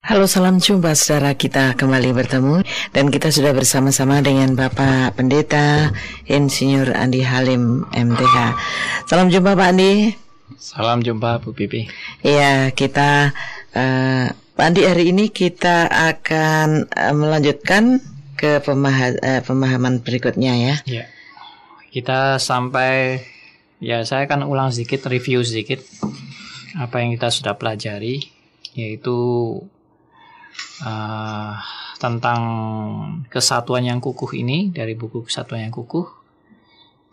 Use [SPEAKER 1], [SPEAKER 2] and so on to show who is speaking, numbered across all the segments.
[SPEAKER 1] Halo salam jumpa saudara kita kembali bertemu dan kita sudah bersama-sama dengan Bapak Pendeta Insinyur Andi Halim MTH. Salam jumpa Pak Andi.
[SPEAKER 2] Salam jumpa Bu Pipi.
[SPEAKER 1] Iya kita uh, Pak Andi hari ini kita akan uh, melanjutkan ke pemah uh, pemahaman berikutnya ya.
[SPEAKER 2] Iya. Kita sampai ya saya akan ulang sedikit review sedikit apa yang kita sudah pelajari yaitu uh, tentang kesatuan yang kukuh ini dari buku kesatuan yang kukuh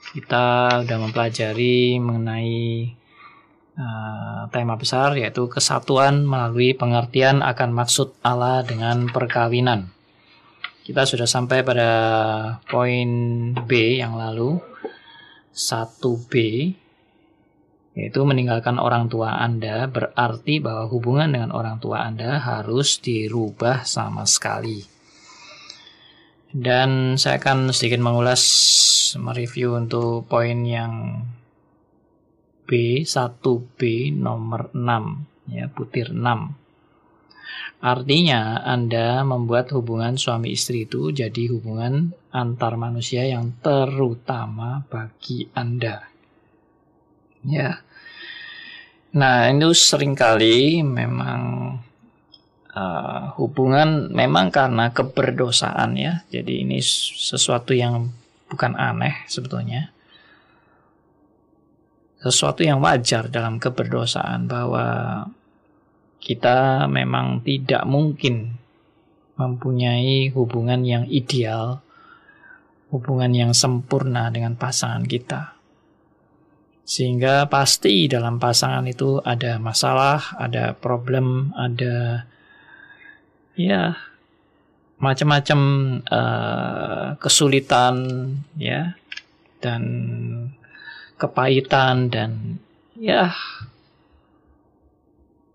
[SPEAKER 2] kita sudah mempelajari mengenai uh, tema besar yaitu kesatuan melalui pengertian akan maksud Allah dengan perkawinan. Kita sudah sampai pada poin B yang lalu 1B yaitu meninggalkan orang tua Anda berarti bahwa hubungan dengan orang tua Anda harus dirubah sama sekali. Dan saya akan sedikit mengulas mereview untuk poin yang B, 1B nomor 6 ya, butir 6. Artinya Anda membuat hubungan suami istri itu jadi hubungan antar manusia yang terutama bagi Anda. Ya. Nah, itu sering kali memang uh, hubungan memang karena keberdosaan ya. Jadi ini sesuatu yang bukan aneh sebetulnya. Sesuatu yang wajar dalam keberdosaan bahwa kita memang tidak mungkin mempunyai hubungan yang ideal, hubungan yang sempurna dengan pasangan kita. Sehingga pasti dalam pasangan itu ada masalah, ada problem, ada ya macam-macam uh, kesulitan ya dan kepahitan dan ya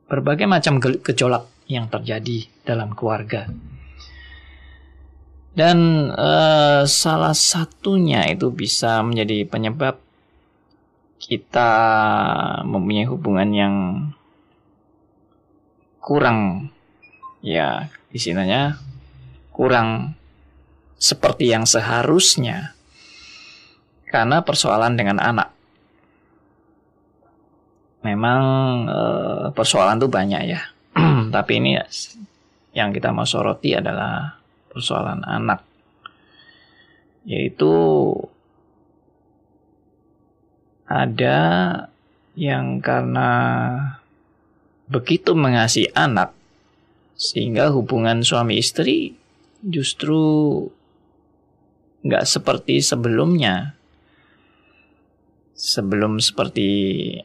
[SPEAKER 2] berbagai macam gejolak yang terjadi dalam keluarga. Dan uh, salah satunya itu bisa menjadi penyebab kita mempunyai hubungan yang kurang. Ya istilahnya kurang seperti yang seharusnya. Karena persoalan dengan anak. Memang e, persoalan itu banyak ya, tapi ini yang kita mau soroti adalah persoalan anak, yaitu ada yang karena begitu mengasihi anak sehingga hubungan suami istri justru nggak seperti sebelumnya. Sebelum seperti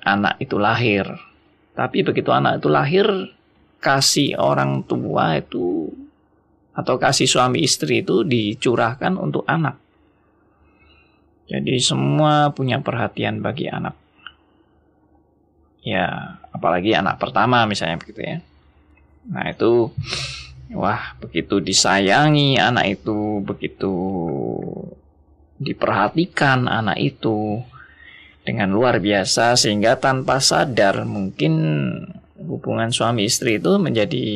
[SPEAKER 2] anak itu lahir. Tapi begitu anak itu lahir kasih orang tua itu atau kasih suami istri itu dicurahkan untuk anak jadi semua punya perhatian bagi anak. Ya, apalagi anak pertama misalnya begitu ya. Nah, itu wah, begitu disayangi anak itu, begitu diperhatikan anak itu dengan luar biasa sehingga tanpa sadar mungkin hubungan suami istri itu menjadi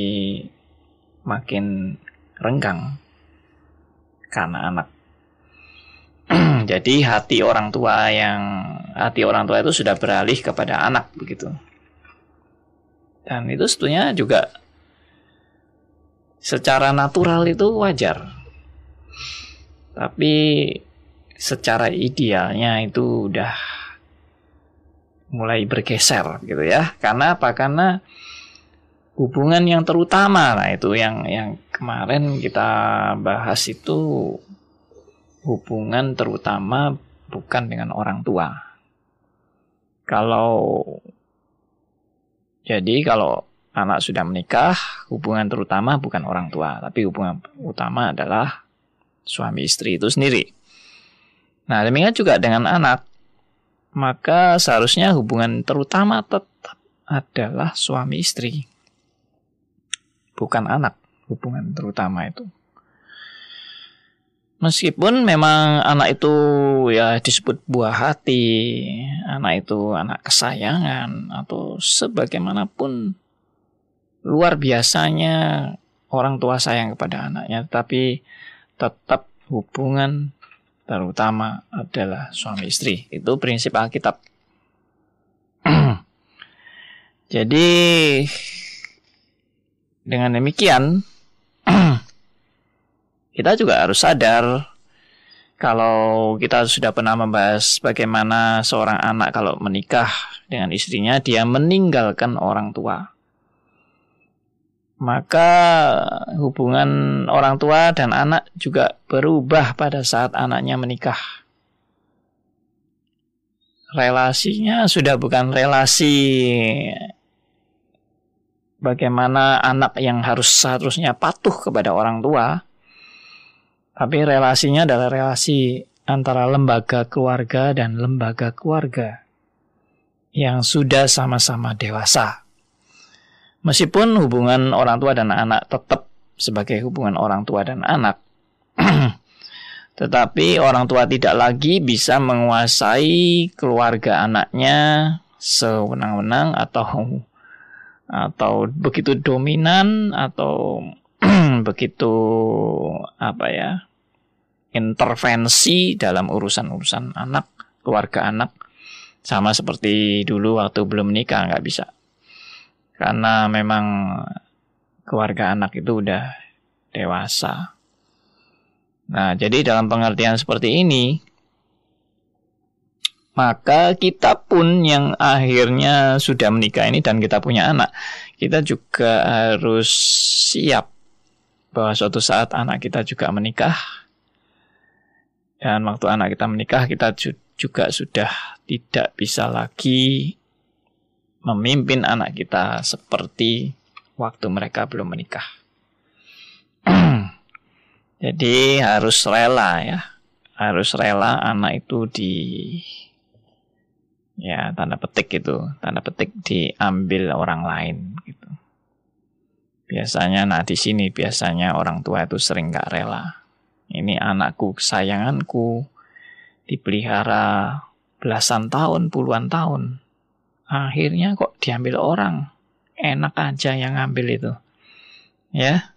[SPEAKER 2] makin renggang karena anak Jadi hati orang tua yang hati orang tua itu sudah beralih kepada anak begitu. Dan itu sebetulnya juga secara natural itu wajar. Tapi secara idealnya itu udah mulai bergeser gitu ya. Karena apa? Karena hubungan yang terutama lah itu yang yang kemarin kita bahas itu hubungan terutama bukan dengan orang tua. Kalau jadi kalau anak sudah menikah, hubungan terutama bukan orang tua, tapi hubungan utama adalah suami istri itu sendiri. Nah, demikian juga dengan anak. Maka seharusnya hubungan terutama tetap adalah suami istri. Bukan anak hubungan terutama itu. Meskipun memang anak itu ya disebut buah hati, anak itu anak kesayangan atau sebagaimanapun luar biasanya orang tua sayang kepada anaknya, tapi tetap hubungan terutama adalah suami istri. Itu prinsip Alkitab. Jadi dengan demikian kita juga harus sadar kalau kita sudah pernah membahas bagaimana seorang anak kalau menikah dengan istrinya dia meninggalkan orang tua. Maka hubungan orang tua dan anak juga berubah pada saat anaknya menikah. Relasinya sudah bukan relasi bagaimana anak yang harus seharusnya patuh kepada orang tua, tapi relasinya adalah relasi antara lembaga keluarga dan lembaga keluarga yang sudah sama-sama dewasa. Meskipun hubungan orang tua dan anak tetap sebagai hubungan orang tua dan anak, tetapi orang tua tidak lagi bisa menguasai keluarga anaknya sewenang-wenang atau atau begitu dominan atau begitu apa ya intervensi dalam urusan-urusan anak, keluarga anak. Sama seperti dulu waktu belum menikah, nggak bisa. Karena memang keluarga anak itu udah dewasa. Nah, jadi dalam pengertian seperti ini, maka kita pun yang akhirnya sudah menikah ini dan kita punya anak, kita juga harus siap bahwa suatu saat anak kita juga menikah dan waktu anak kita menikah, kita juga sudah tidak bisa lagi memimpin anak kita seperti waktu mereka belum menikah. Jadi harus rela ya, harus rela anak itu di ya tanda petik itu, tanda petik diambil orang lain gitu. Biasanya nah di sini biasanya orang tua itu sering gak rela ini anakku kesayanganku dipelihara belasan tahun, puluhan tahun. Akhirnya kok diambil orang. Enak aja yang ngambil itu. Ya.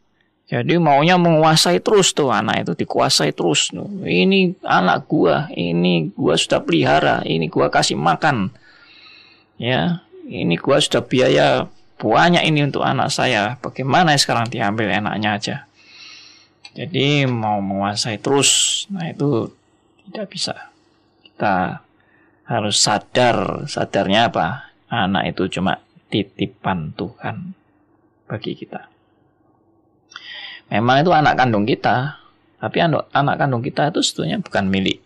[SPEAKER 2] Jadi maunya menguasai terus tuh anak itu dikuasai terus. Ini anak gua, ini gua sudah pelihara, ini gua kasih makan. Ya, ini gua sudah biaya banyak ini untuk anak saya. Bagaimana sekarang diambil enaknya aja? Jadi mau menguasai terus, nah itu tidak bisa. Kita harus sadar, sadarnya apa? Anak itu cuma titipan Tuhan bagi kita. Memang itu anak kandung kita, tapi anak, anak kandung kita itu sebetulnya bukan milik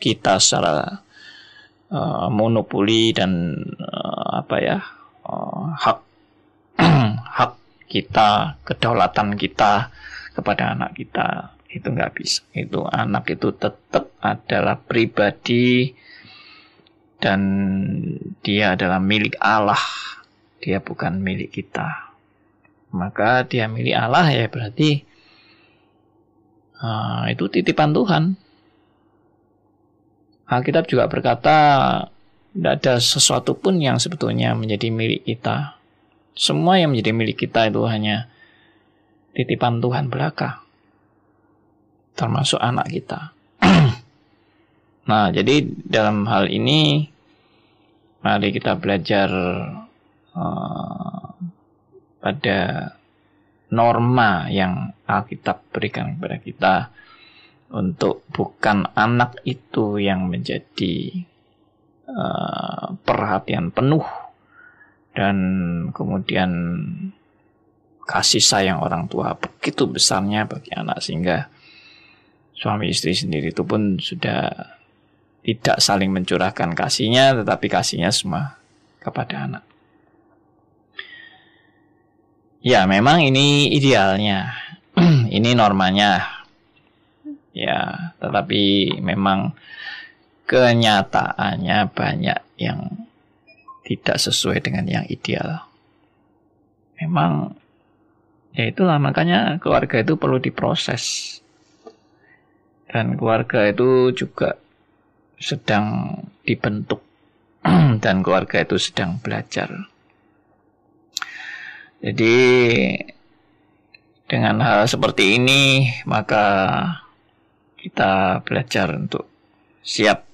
[SPEAKER 2] kita secara uh, monopoli dan uh, apa ya uh, hak hak kita, kedaulatan kita kepada anak kita itu nggak bisa. Itu anak itu tetap adalah pribadi dan dia adalah milik Allah. Dia bukan milik kita. Maka dia milik Allah ya berarti uh, itu titipan Tuhan. Alkitab juga berkata tidak ada sesuatu pun yang sebetulnya menjadi milik kita semua yang menjadi milik kita itu hanya titipan Tuhan belaka. Termasuk anak kita. nah, jadi dalam hal ini mari kita belajar uh, pada norma yang Alkitab berikan kepada kita untuk bukan anak itu yang menjadi uh, perhatian penuh dan kemudian kasih sayang orang tua begitu besarnya bagi anak sehingga suami istri sendiri itu pun sudah tidak saling mencurahkan kasihnya tetapi kasihnya semua kepada anak. Ya, memang ini idealnya. ini normanya. Ya, tetapi memang kenyataannya banyak yang tidak sesuai dengan yang ideal. Memang Ya itulah makanya keluarga itu perlu diproses. Dan keluarga itu juga sedang dibentuk dan keluarga itu sedang belajar. Jadi dengan hal seperti ini maka kita belajar untuk siap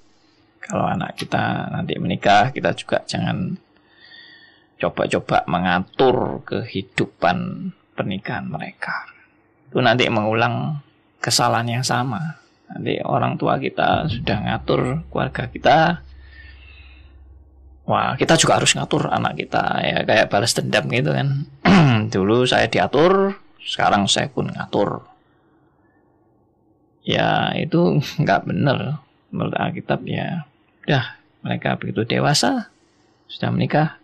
[SPEAKER 2] kalau anak kita nanti menikah kita juga jangan coba-coba mengatur kehidupan pernikahan mereka. Itu nanti mengulang kesalahan yang sama. Nanti orang tua kita sudah ngatur keluarga kita, Wah, kita juga harus ngatur anak kita ya kayak balas dendam gitu kan. Dulu saya diatur, sekarang saya pun ngatur. Ya itu nggak benar menurut Alkitab ya. Udah mereka begitu dewasa sudah menikah,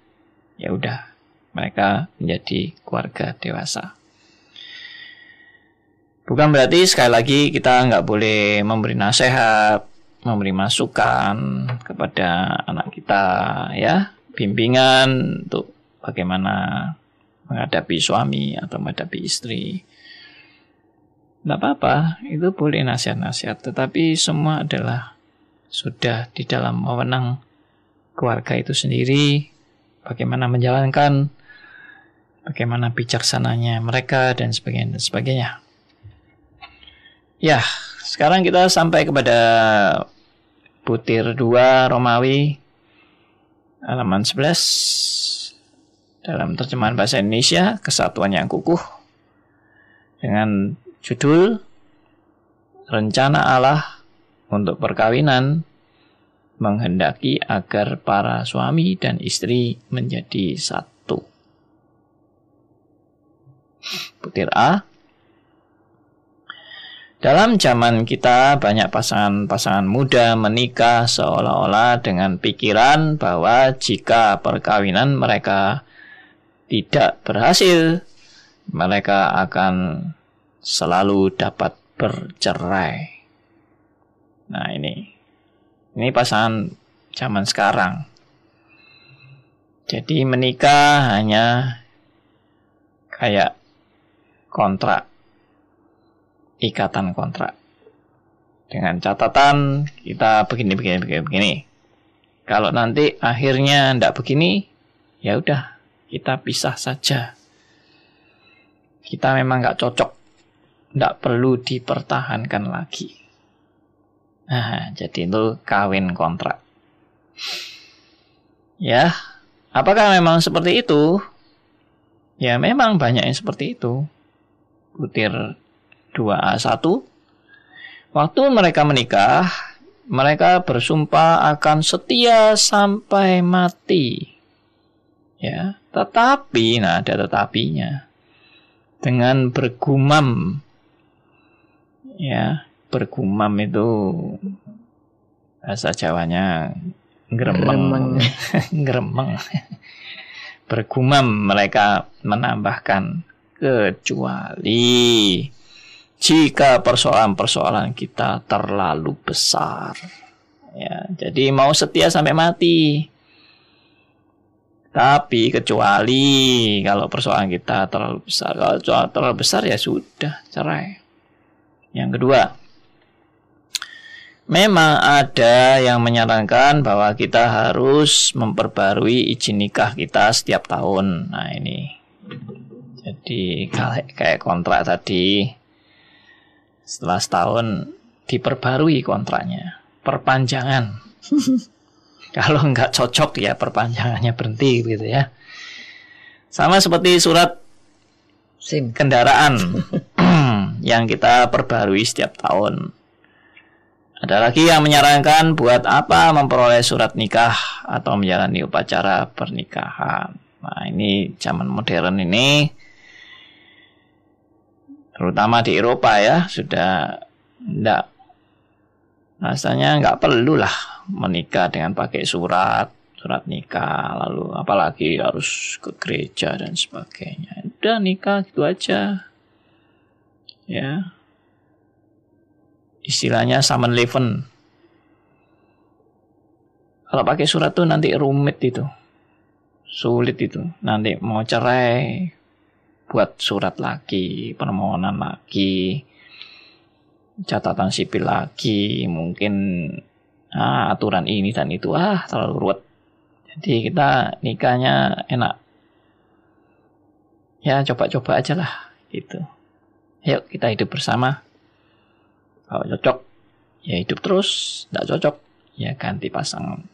[SPEAKER 2] ya udah mereka menjadi keluarga dewasa. Bukan berarti sekali lagi kita nggak boleh memberi nasihat, memberi masukan kepada anak kita ya bimbingan untuk bagaimana menghadapi suami atau menghadapi istri tidak apa-apa itu boleh nasihat-nasihat tetapi semua adalah sudah di dalam wewenang keluarga itu sendiri bagaimana menjalankan bagaimana bijaksananya mereka dan sebagainya dan sebagainya. Ya sekarang kita sampai kepada butir 2 Romawi halaman 11 dalam terjemahan bahasa Indonesia Kesatuan yang Kukuh dengan judul Rencana Allah untuk perkawinan menghendaki agar para suami dan istri menjadi satu. Butir A dalam zaman kita banyak pasangan-pasangan muda menikah seolah-olah dengan pikiran bahwa jika perkawinan mereka tidak berhasil, mereka akan selalu dapat bercerai. Nah, ini ini pasangan zaman sekarang. Jadi menikah hanya kayak kontrak ikatan kontrak. Dengan catatan kita begini begini begini begini. Kalau nanti akhirnya tidak begini, ya udah kita pisah saja. Kita memang nggak cocok, tidak perlu dipertahankan lagi. Nah, jadi itu kawin kontrak. Ya, apakah memang seperti itu? Ya, memang banyak yang seperti itu. Butir 2A1 Waktu mereka menikah, mereka bersumpah akan setia sampai mati. Ya, tetapi nah ada tetapinya. Dengan bergumam ya, bergumam itu bahasa Jawanya gremeng. Gremeng. bergumam mereka menambahkan kecuali jika persoalan-persoalan kita terlalu besar. Ya, jadi mau setia sampai mati. Tapi kecuali kalau persoalan kita terlalu besar, kalau terlalu besar ya sudah cerai. Yang kedua, memang ada yang menyarankan bahwa kita harus memperbarui izin nikah kita setiap tahun. Nah ini, jadi kayak kontrak tadi, setelah setahun diperbarui kontraknya, perpanjangan. Kalau nggak cocok ya perpanjangannya berhenti gitu ya. Sama seperti surat SIM kendaraan yang kita perbarui setiap tahun. Ada lagi yang menyarankan buat apa memperoleh surat nikah atau menjalani upacara pernikahan. Nah ini zaman modern ini terutama di Eropa ya sudah tidak rasanya nggak perlu lah menikah dengan pakai surat surat nikah lalu apalagi harus ke gereja dan sebagainya. Udah nikah gitu aja. Ya istilahnya summon leven kalau pakai surat tuh nanti rumit itu sulit itu nanti mau cerai buat surat lagi, permohonan lagi, catatan sipil lagi, mungkin ah, aturan ini dan itu ah terlalu ruwet. Jadi kita nikahnya enak. ya coba-coba aja lah gitu. Yuk kita hidup bersama. Kalau cocok ya hidup terus, tidak cocok ya ganti pasangan.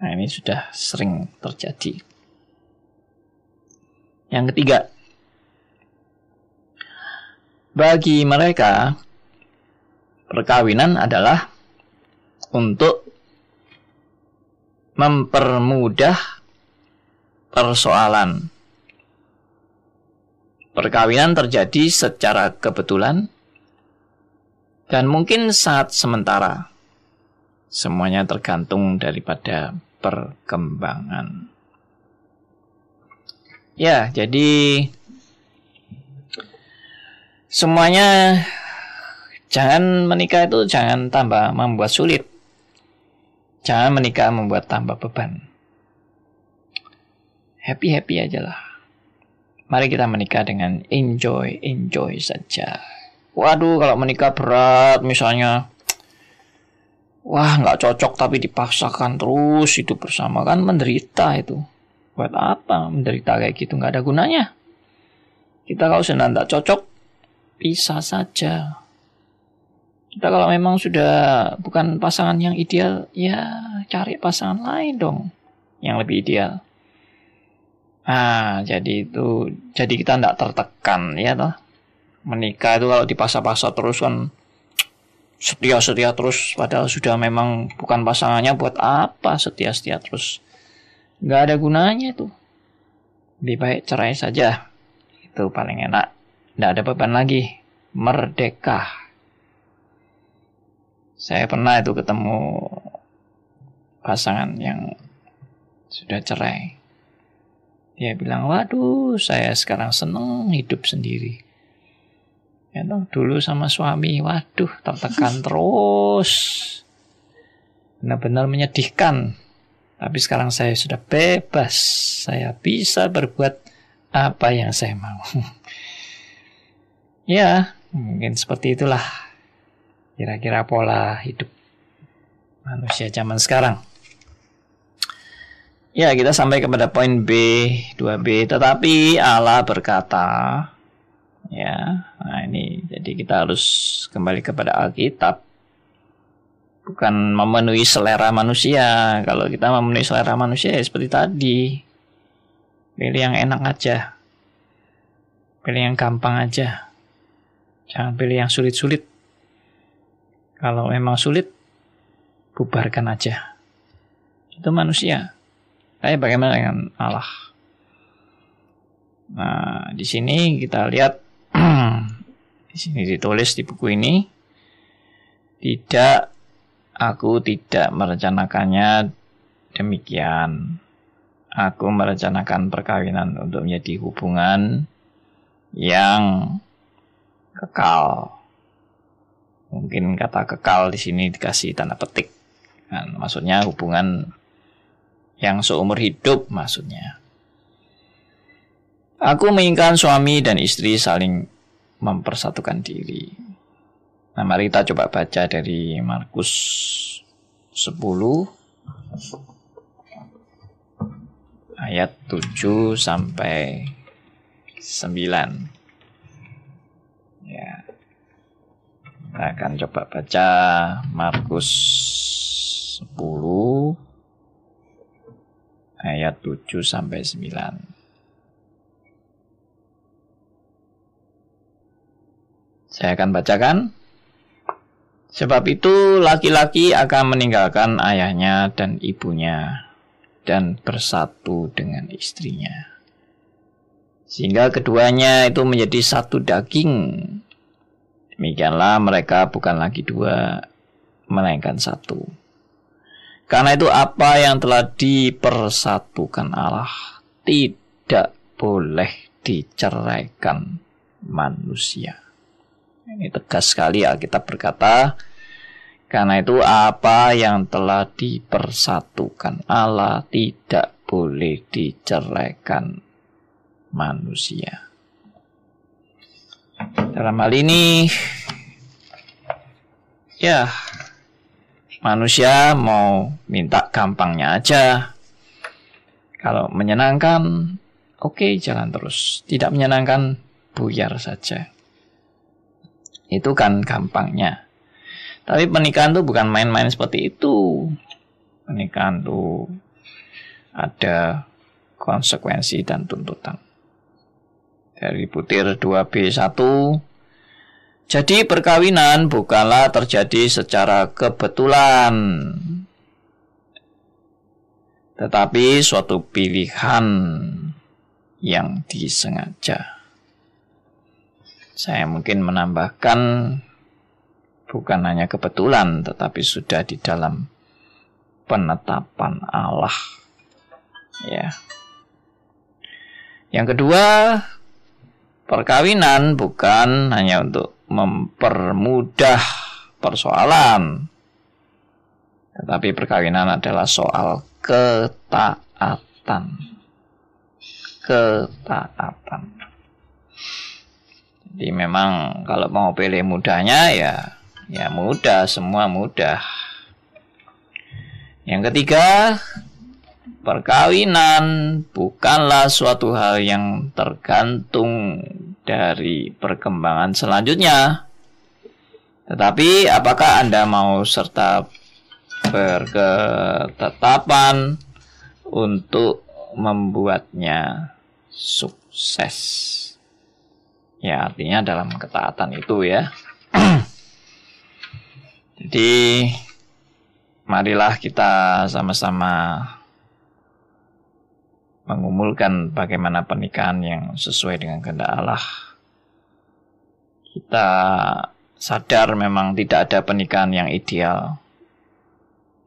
[SPEAKER 2] Nah ini sudah sering terjadi. Yang ketiga, bagi mereka perkawinan adalah untuk mempermudah persoalan. Perkawinan terjadi secara kebetulan dan mungkin saat sementara. Semuanya tergantung daripada perkembangan. Ya, jadi semuanya jangan menikah itu jangan tambah membuat sulit. Jangan menikah membuat tambah beban. Happy-happy aja lah. Mari kita menikah dengan enjoy, enjoy saja. Waduh, kalau menikah berat misalnya. Wah nggak cocok tapi dipaksakan terus hidup bersama. Kan menderita itu. Buat apa menderita kayak gitu? Nggak ada gunanya. Kita kalau sedang tidak cocok bisa saja. Kita kalau memang sudah bukan pasangan yang ideal ya cari pasangan lain dong yang lebih ideal. Ah jadi itu jadi kita tidak tertekan ya toh menikah itu kalau dipaksa-paksa terus kan setia-setia terus padahal sudah memang bukan pasangannya buat apa setia-setia terus? Nggak ada gunanya itu. Lebih baik cerai saja. Itu paling enak. Nggak ada beban lagi. Merdeka. Saya pernah itu ketemu pasangan yang sudah cerai. Dia bilang waduh saya sekarang seneng hidup sendiri Ya dulu sama suami, waduh tertekan terus. Benar-benar menyedihkan. Tapi sekarang saya sudah bebas. Saya bisa berbuat apa yang saya mau. ya, mungkin seperti itulah. Kira-kira pola hidup manusia zaman sekarang. Ya, kita sampai kepada poin B, 2B. Tetapi Allah berkata, ya nah ini jadi kita harus kembali kepada Alkitab. Bukan memenuhi selera manusia. Kalau kita memenuhi selera manusia ya seperti tadi. Pilih yang enak aja. Pilih yang gampang aja. Jangan pilih yang sulit-sulit. Kalau memang sulit bubarkan aja. Itu manusia. Tapi bagaimana dengan Allah? Nah di sini kita lihat di sini ditulis di buku ini. Tidak aku tidak merencanakannya demikian. Aku merencanakan perkawinan untuk menjadi hubungan yang kekal. Mungkin kata kekal di sini dikasih tanda petik. Kan maksudnya hubungan yang seumur hidup maksudnya Aku menginginkan suami dan istri saling mempersatukan diri. Nah, mari kita coba baca dari Markus 10 ayat 7 sampai 9. Ya. Kita akan coba baca Markus 10 ayat 7 sampai 9. Saya akan bacakan. Sebab itu laki-laki akan meninggalkan ayahnya dan ibunya dan bersatu dengan istrinya. Sehingga keduanya itu menjadi satu daging. Demikianlah mereka bukan lagi dua, melainkan satu. Karena itu apa yang telah dipersatukan Allah tidak boleh diceraikan manusia. Ini tegas sekali Alkitab berkata, karena itu apa yang telah dipersatukan Allah tidak boleh diceraikan manusia. Dalam hal ini, ya manusia mau minta gampangnya aja. Kalau menyenangkan, oke okay, jalan terus. Tidak menyenangkan, buyar saja. Itu kan gampangnya. Tapi pernikahan tuh bukan main-main seperti itu. Pernikahan tuh ada konsekuensi dan tuntutan. Dari butir 2B1 jadi perkawinan bukanlah terjadi secara kebetulan, tetapi suatu pilihan yang disengaja. Saya mungkin menambahkan bukan hanya kebetulan, tetapi sudah di dalam penetapan Allah. Ya. Yang kedua, perkawinan bukan hanya untuk mempermudah persoalan. Tetapi perkawinan adalah soal ketaatan. Ketaatan. Jadi memang kalau mau pilih mudahnya ya ya mudah, semua mudah. Yang ketiga, perkawinan bukanlah suatu hal yang tergantung dari perkembangan selanjutnya. Tetapi apakah Anda mau serta berketetapan untuk membuatnya sukses? Ya, artinya dalam ketaatan itu ya. Jadi marilah kita sama-sama mengumulkan bagaimana pernikahan yang sesuai dengan kehendak Allah. Kita sadar memang tidak ada pernikahan yang ideal.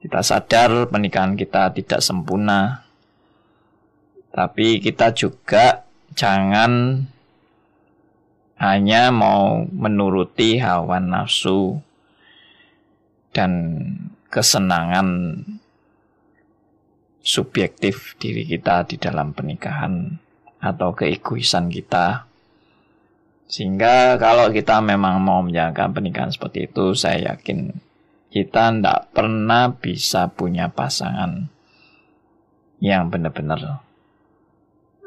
[SPEAKER 2] Kita sadar pernikahan kita tidak sempurna. Tapi kita juga jangan hanya mau menuruti hawa nafsu dan kesenangan subjektif diri kita di dalam pernikahan atau keegoisan kita. Sehingga kalau kita memang mau menjalankan pernikahan seperti itu, saya yakin kita tidak pernah bisa punya pasangan yang benar-benar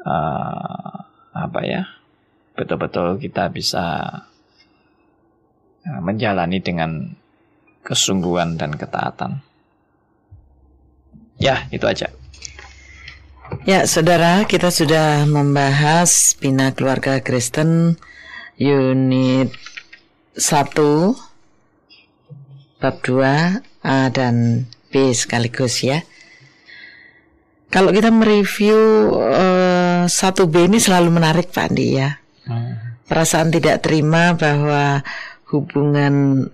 [SPEAKER 2] uh, apa ya, betul-betul kita bisa uh, menjalani dengan kesungguhan dan ketaatan. Ya, itu aja.
[SPEAKER 1] Ya, saudara, kita sudah membahas Bina Keluarga Kristen unit 1 bab 2 A dan B sekaligus ya. Kalau kita mereview uh, 1B ini selalu menarik Pak Andi ya. Hmm. Perasaan tidak terima bahwa hubungan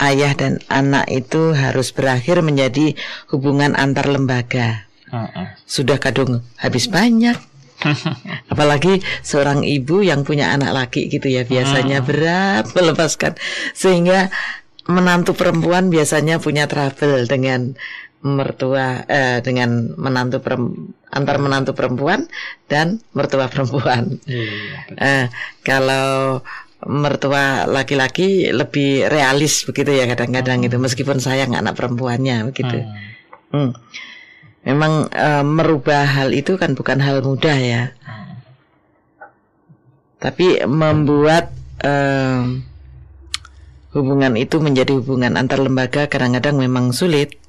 [SPEAKER 1] ayah dan anak itu harus berakhir menjadi hubungan antar lembaga. Uh -uh. Sudah kadung habis banyak. Apalagi seorang ibu yang punya anak laki gitu ya biasanya uh. berat melepaskan sehingga menantu perempuan biasanya punya trouble dengan mertua eh, dengan menantu perem, antar menantu perempuan dan mertua perempuan. Iya, eh, kalau mertua laki-laki lebih realis begitu ya kadang-kadang hmm. itu meskipun sayang anak perempuannya begitu. Hmm. Hmm. Memang uh, merubah hal itu kan bukan hal mudah ya. Hmm. Tapi membuat uh, hubungan itu menjadi hubungan antar lembaga kadang-kadang memang sulit.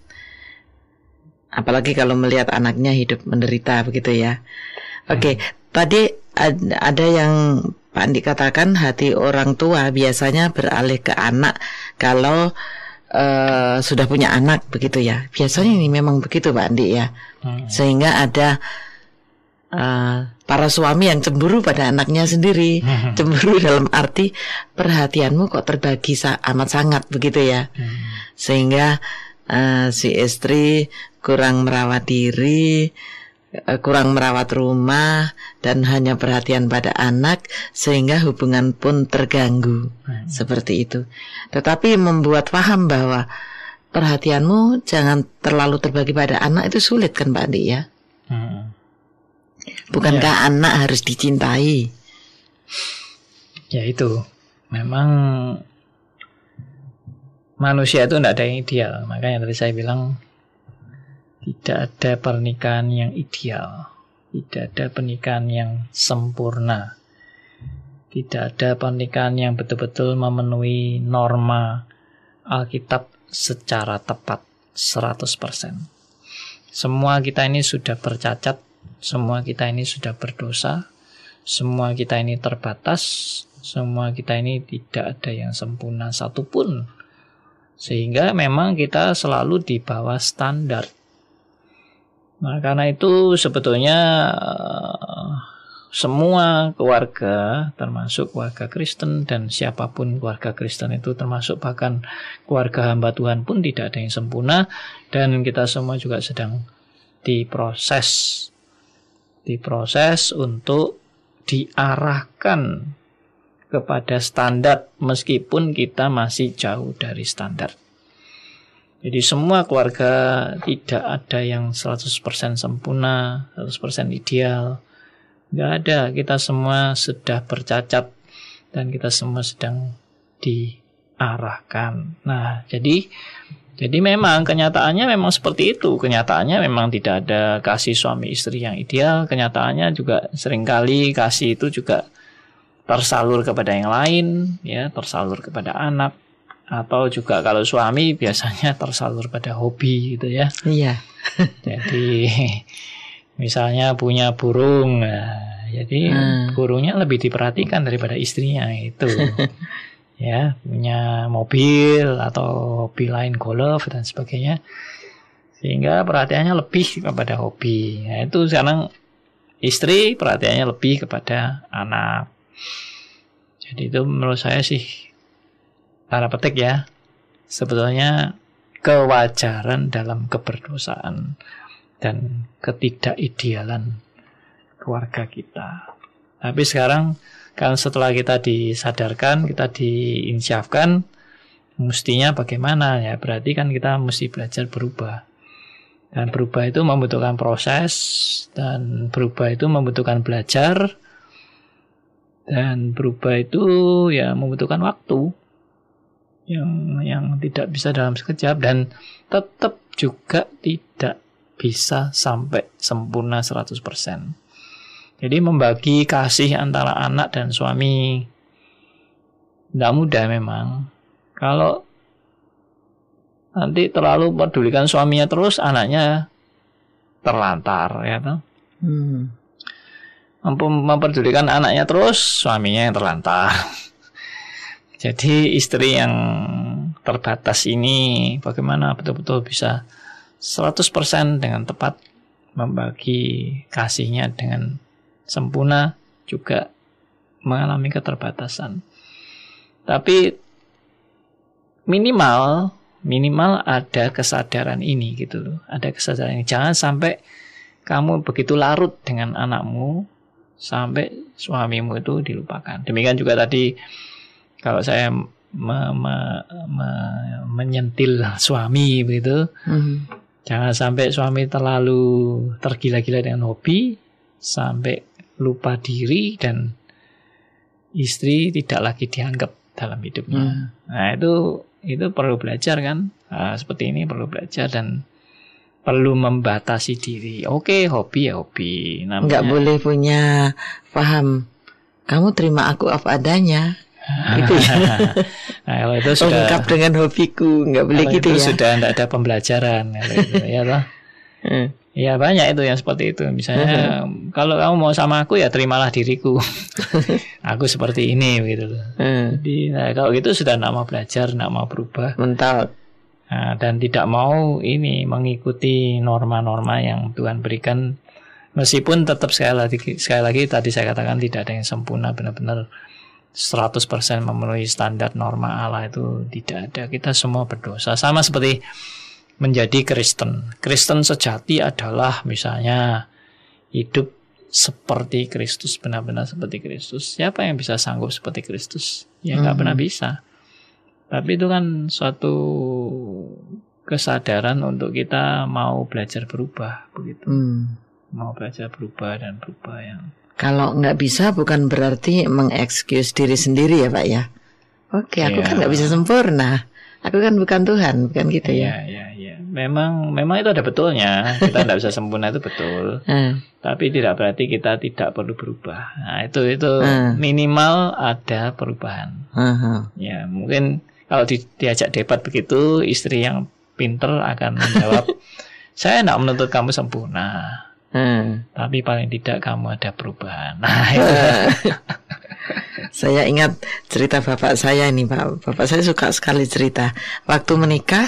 [SPEAKER 1] Apalagi kalau melihat anaknya hidup menderita begitu ya. Oke, okay, hmm. tadi ada yang Pak Andi katakan hati orang tua biasanya beralih ke anak kalau uh, sudah punya anak begitu ya. Biasanya ini memang begitu Pak Andi ya. Hmm. Sehingga ada uh, para suami yang cemburu pada anaknya sendiri. Hmm. Cemburu dalam arti perhatianmu kok terbagi amat sangat begitu ya. Hmm. Sehingga uh, si istri kurang merawat diri Eh, kurang merawat rumah dan hanya perhatian pada anak sehingga hubungan pun terganggu hmm. seperti itu. Tetapi membuat paham bahwa perhatianmu jangan terlalu terbagi pada anak itu sulit kan Pak Andi ya? Hmm. Bukankah ya. anak harus dicintai?
[SPEAKER 2] Ya itu, memang manusia itu tidak ada yang ideal. Makanya tadi saya bilang tidak ada pernikahan yang ideal. Tidak ada pernikahan yang sempurna. Tidak ada pernikahan yang betul-betul memenuhi norma Alkitab secara tepat 100%. Semua kita ini sudah bercacat, semua kita ini sudah berdosa, semua kita ini terbatas, semua kita ini tidak ada yang sempurna satupun. Sehingga memang kita selalu di bawah standar. Nah, karena itu sebetulnya semua keluarga termasuk keluarga Kristen dan siapa pun keluarga Kristen itu termasuk bahkan keluarga hamba Tuhan pun tidak ada yang sempurna dan kita semua juga sedang diproses diproses untuk diarahkan kepada standar meskipun kita masih jauh dari standar. Jadi semua keluarga tidak ada yang 100% sempurna, 100% ideal Nggak ada, kita semua sudah bercacat dan kita semua sedang diarahkan. Nah, jadi jadi memang kenyataannya memang seperti itu. Kenyataannya memang tidak ada kasih suami istri yang ideal. Kenyataannya juga sering kali kasih itu juga tersalur kepada yang lain, ya, tersalur kepada anak atau juga kalau suami biasanya tersalur pada hobi gitu ya.
[SPEAKER 1] Iya.
[SPEAKER 2] Jadi misalnya punya burung nah, jadi hmm. burungnya lebih diperhatikan daripada istrinya itu ya punya mobil atau hobi lain golf dan sebagainya sehingga perhatiannya lebih kepada hobi nah, itu sekarang istri perhatiannya lebih kepada anak jadi itu menurut saya sih tanda petik ya sebetulnya kewajaran dalam keberdosaan dan ketidakidealan keluarga kita. Tapi sekarang kan setelah kita disadarkan, kita diinsyafkan, mestinya bagaimana ya? Berarti kan kita mesti belajar berubah. Dan berubah itu membutuhkan proses dan berubah itu membutuhkan belajar dan berubah itu ya membutuhkan waktu yang yang tidak bisa dalam sekejap dan tetap juga tidak bisa sampai sempurna 100%. Jadi membagi kasih antara anak dan suami tidak mudah memang. Kalau nanti terlalu pedulikan suaminya terus, anaknya terlantar ya toh. Hmm. Memperdulikan anaknya terus, suaminya yang terlantar. Jadi istri yang terbatas ini bagaimana betul-betul bisa 100% dengan tepat membagi kasihnya dengan sempurna juga mengalami keterbatasan. Tapi minimal minimal ada kesadaran ini gitu loh. Ada kesadaran ini. Jangan sampai kamu begitu larut dengan anakmu sampai suamimu itu dilupakan. Demikian juga tadi kalau saya me, me, me, menyentil suami begitu. Mm -hmm. Jangan sampai suami terlalu tergila-gila dengan hobi sampai lupa diri dan istri tidak lagi dianggap dalam hidupnya. Hmm. Nah itu itu perlu belajar kan? Nah, seperti ini perlu belajar dan perlu membatasi diri. Oke, hobi ya hobi.
[SPEAKER 1] Namanya. Nggak boleh punya paham. Kamu terima aku apa adanya. gitu ya. nah, kalau itu sudah lengkap dengan hobiku, nggak boleh gitu
[SPEAKER 2] itu
[SPEAKER 1] ya.
[SPEAKER 2] Sudah tidak ada pembelajaran, gitu, ya toh. Hmm. Ya banyak itu yang seperti itu. Misalnya hmm. kalau kamu mau sama aku ya terimalah diriku. aku seperti ini gitu loh. Hmm. Jadi nah, kalau gitu sudah mau belajar, mau berubah.
[SPEAKER 1] Mental.
[SPEAKER 2] Nah, dan tidak mau ini mengikuti norma-norma yang Tuhan berikan meskipun tetap sekali lagi sekali lagi tadi saya katakan tidak ada yang sempurna benar-benar 100% memenuhi standar norma Allah itu tidak ada. Kita semua berdosa. Sama seperti menjadi Kristen. Kristen sejati adalah misalnya hidup seperti Kristus, benar-benar seperti Kristus. Siapa yang bisa sanggup seperti Kristus? Ya nggak -hmm. pernah bisa. Tapi itu kan suatu kesadaran untuk kita mau belajar berubah begitu. Mm. Mau belajar berubah dan berubah yang
[SPEAKER 1] kalau nggak bisa bukan berarti mengexcuse diri sendiri ya Pak ya. Oke, aku yeah. kan nggak bisa sempurna. Aku kan bukan Tuhan, bukan gitu
[SPEAKER 2] ya. Iya, iya, iya. memang memang itu ada betulnya. Kita tidak bisa sempurna itu betul.
[SPEAKER 1] Hmm.
[SPEAKER 2] Tapi tidak berarti kita tidak perlu berubah. Nah, itu itu
[SPEAKER 1] Hmm.
[SPEAKER 2] minimal ada perubahan.
[SPEAKER 1] Aha.
[SPEAKER 2] Ya, mungkin kalau di, diajak debat begitu, istri yang pinter akan menjawab, saya tidak menuntut kamu sempurna,
[SPEAKER 1] Hmm.
[SPEAKER 2] tapi paling tidak kamu ada perubahan. Nah, itu.
[SPEAKER 1] Saya ingat cerita bapak saya ini Pak. Bapak saya suka sekali cerita. Waktu menikah,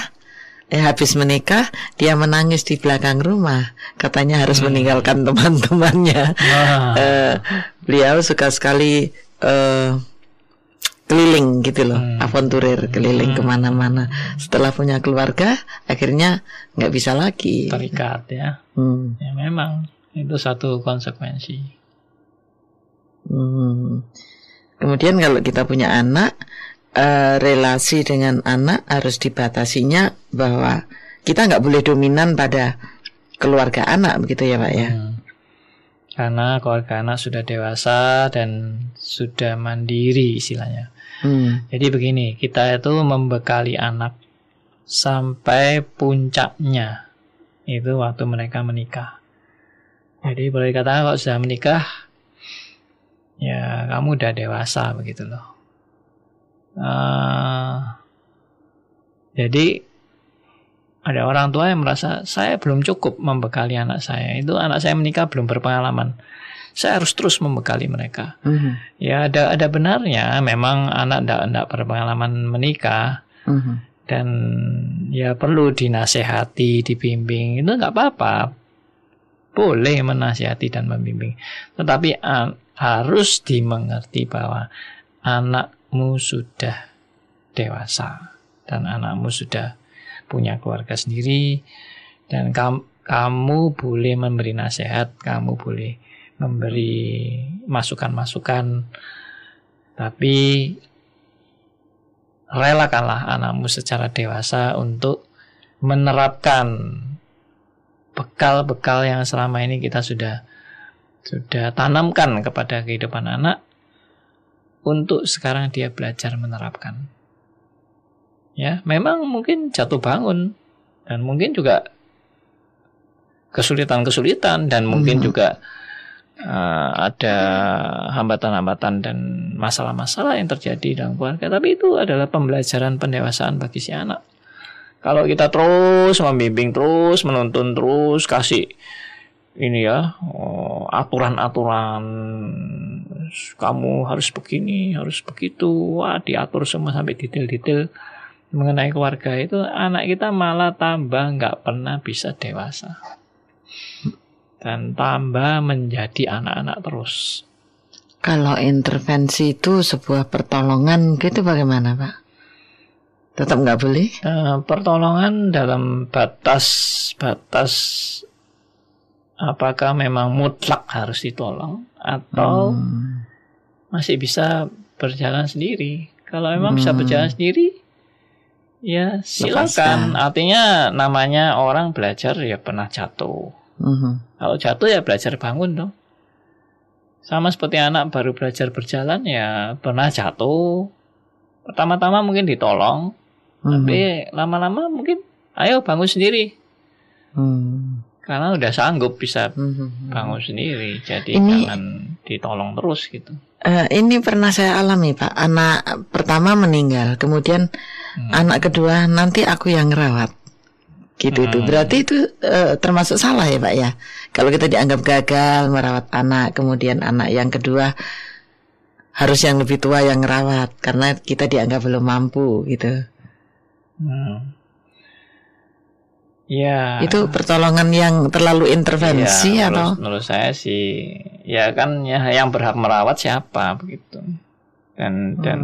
[SPEAKER 1] eh habis menikah, dia menangis di belakang rumah. Katanya harus meninggalkan teman-temannya.
[SPEAKER 2] Wah.
[SPEAKER 1] Eh, beliau suka sekali eh, keliling gitu loh,
[SPEAKER 2] Hmm.
[SPEAKER 1] aventurir keliling ke mana-mana. Setelah punya keluarga, akhirnya nggak bisa lagi.
[SPEAKER 2] terikat ya.
[SPEAKER 1] Hmm.
[SPEAKER 2] Ya memang itu satu konsekuensi.
[SPEAKER 1] Hmm. Kemudian kalau kita punya anak, eh, relasi dengan anak harus dibatasinya bahwa kita nggak boleh dominan pada keluarga anak begitu ya pak ya.
[SPEAKER 2] Hmm. Karena keluarga anak sudah dewasa dan sudah mandiri istilahnya.
[SPEAKER 1] Hmm.
[SPEAKER 2] Jadi begini, kita itu membekali anak sampai puncaknya itu waktu mereka menikah. Jadi boleh dikatakan kalau sudah menikah, ya kamu udah dewasa begitu loh. Eh, jadi ada orang tua yang merasa saya belum cukup membekali anak saya. Itu anak saya menikah belum berpengalaman. Saya harus terus membekali mereka.
[SPEAKER 1] Mhm.
[SPEAKER 2] Ya ada ada benarnya memang anak tidak tidak berpengalaman menikah
[SPEAKER 1] Mhm.
[SPEAKER 2] dan ya perlu dinasehati, dibimbing itu nggak apa-apa. Boleh menasihati dan membimbing. Tetapi harus dimengerti bahwa anakmu sudah dewasa dan anakmu sudah punya keluarga sendiri dan kam- kamu boleh memberi nasihat, kamu boleh memberi masukan-masukan tapi relakanlah anakmu secara dewasa untuk menerapkan bekal-bekal yang selama ini kita sudah sudah tanamkan kepada kehidupan anak untuk sekarang dia belajar menerapkan. Ya, memang mungkin jatuh bangun dan mungkin juga kesulitan-kesulitan dan mungkin
[SPEAKER 1] Mhm.
[SPEAKER 2] juga uh, ada hambatan-hambatan dan masalah-masalah yang terjadi dalam keluarga. Tapi itu adalah pembelajaran pendewasaan bagi si anak. Kalau kita terus membimbing terus, menuntun terus, kasih ini ya oh, aturan-aturan kamu harus begini, harus begitu, wah diatur semua sampai detail-detail mengenai keluarga itu anak kita malah tambah nggak pernah bisa dewasa dan tambah menjadi anak-anak terus.
[SPEAKER 1] Kalau intervensi itu sebuah pertolongan gitu bagaimana pak? Tetap nggak boleh?
[SPEAKER 2] Eh, pertolongan dalam batas batas apakah memang mutlak harus ditolong atau
[SPEAKER 1] Hmm.
[SPEAKER 2] masih bisa berjalan sendiri. Kalau memang bisa
[SPEAKER 1] Hmm.
[SPEAKER 2] berjalan sendiri, ya silakan. Artinya namanya orang belajar ya pernah jatuh.
[SPEAKER 1] Mhm.
[SPEAKER 2] Kalau jatuh ya belajar bangun dong. Sama seperti anak baru belajar berjalan ya pernah jatuh. Pertama-tama mungkin ditolong,
[SPEAKER 1] Mhm.
[SPEAKER 2] tapi lama-lama mungkin ayo bangun sendiri.
[SPEAKER 1] Hmm.
[SPEAKER 2] Karena udah sanggup bisa bangun sendiri. Jadi
[SPEAKER 1] Ini-
[SPEAKER 2] jangan ditolong terus gitu.
[SPEAKER 1] Eh, ini pernah saya alami pak. Anak pertama meninggal, kemudian
[SPEAKER 2] Hmm.
[SPEAKER 1] anak kedua nanti aku yang ngerawat. Gitu itu.
[SPEAKER 2] Hmm.
[SPEAKER 1] Berarti itu eh, termasuk salah ya pak ya. Kalau kita dianggap gagal merawat anak, kemudian anak yang kedua harus yang lebih tua yang ngerawat karena kita dianggap belum mampu gitu.
[SPEAKER 2] Hmm. Ya.
[SPEAKER 1] Itu pertolongan yang terlalu intervensi
[SPEAKER 2] ya,
[SPEAKER 1] atau?
[SPEAKER 2] menurut, menurut saya sih ya kan ya yang berhak merawat siapa begitu. Dan
[SPEAKER 1] Hmm.
[SPEAKER 2] dan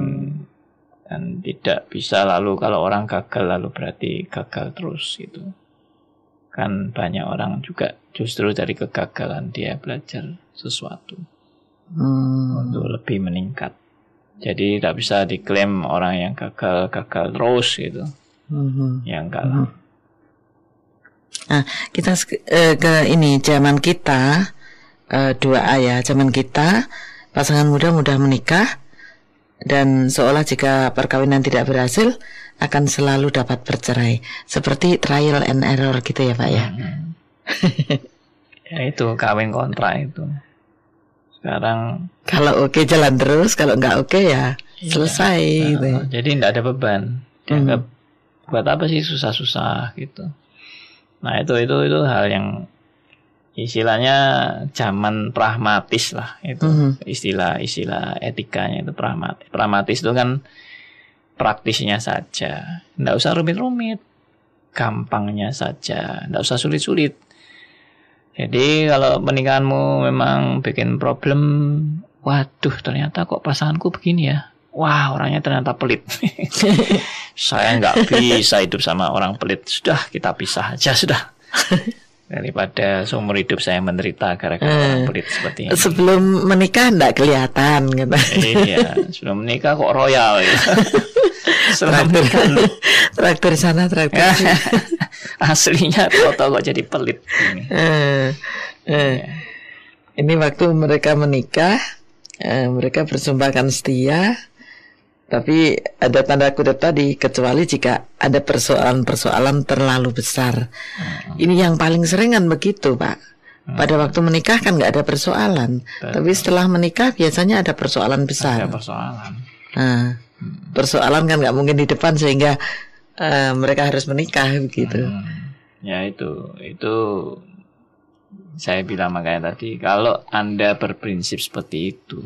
[SPEAKER 2] tidak bisa lalu kalau orang gagal lalu berarti gagal terus gitu. Kan banyak orang juga justru dari kegagalan dia belajar sesuatu
[SPEAKER 1] Hmm.
[SPEAKER 2] untuk lebih meningkat. Jadi tidak bisa diklaim orang yang gagal gagal terus gitu.
[SPEAKER 1] Mhm.
[SPEAKER 2] Ya enggak lah.
[SPEAKER 1] Kita sek- eh, ke ini zaman kita eh, dua ayah zaman kita pasangan muda mudah menikah dan seolah jika perkawinan tidak berhasil akan selalu dapat bercerai seperti trial and error gitu ya pak ya
[SPEAKER 2] Hmm. ya itu kawin kontrak itu. Sekarang
[SPEAKER 1] kalau oke jalan terus kalau nggak oke ya
[SPEAKER 2] Iya.
[SPEAKER 1] selesai gitu ya.
[SPEAKER 2] jadi tidak ada beban. Dianggap buat apa sih susah-susah gitu. Nah itu itu itu hal yang istilahnya zaman pragmatis lah itu
[SPEAKER 1] Mhm.
[SPEAKER 2] istilah-istilah etikanya itu pragmatis. Pragmatis itu kan praktisnya saja, tidak usah rumit-rumit, gampangnya saja, tidak usah sulit-sulit. Jadi kalau pernikahanmu memang bikin problem, waduh ternyata kok pasanganku begini ya. Wah orangnya ternyata pelit. Saya nggak bisa hidup sama orang pelit. Sudah kita pisah aja sudah. Daripada seumur hidup saya menderita gara-gara orang pelit seperti ini.
[SPEAKER 1] sebelum menikah nggak kelihatan gitu
[SPEAKER 2] iya, sebelum menikah kok royal ya. Setelah
[SPEAKER 1] traktir
[SPEAKER 2] menikah
[SPEAKER 1] sana traktir sini.
[SPEAKER 2] aslinya foto kok jadi pelit ini.
[SPEAKER 1] Eh, eh. ini waktu mereka menikah eh, mereka bersumpahkan setia tapi ada tanda kutip tadi kecuali jika ada persoalan-persoalan terlalu besar. Ini yang paling sering kan begitu pak. Pada waktu menikah kan nggak ada persoalan. Tapi setelah menikah biasanya ada persoalan
[SPEAKER 2] Ada
[SPEAKER 1] besar
[SPEAKER 2] persoalan.
[SPEAKER 1] Nah, persoalan kan nggak mungkin di depan sehingga eh, mereka harus menikah begitu.
[SPEAKER 2] Hmm. Ya itu, itu saya bilang makanya tadi kalau anda berprinsip seperti itu,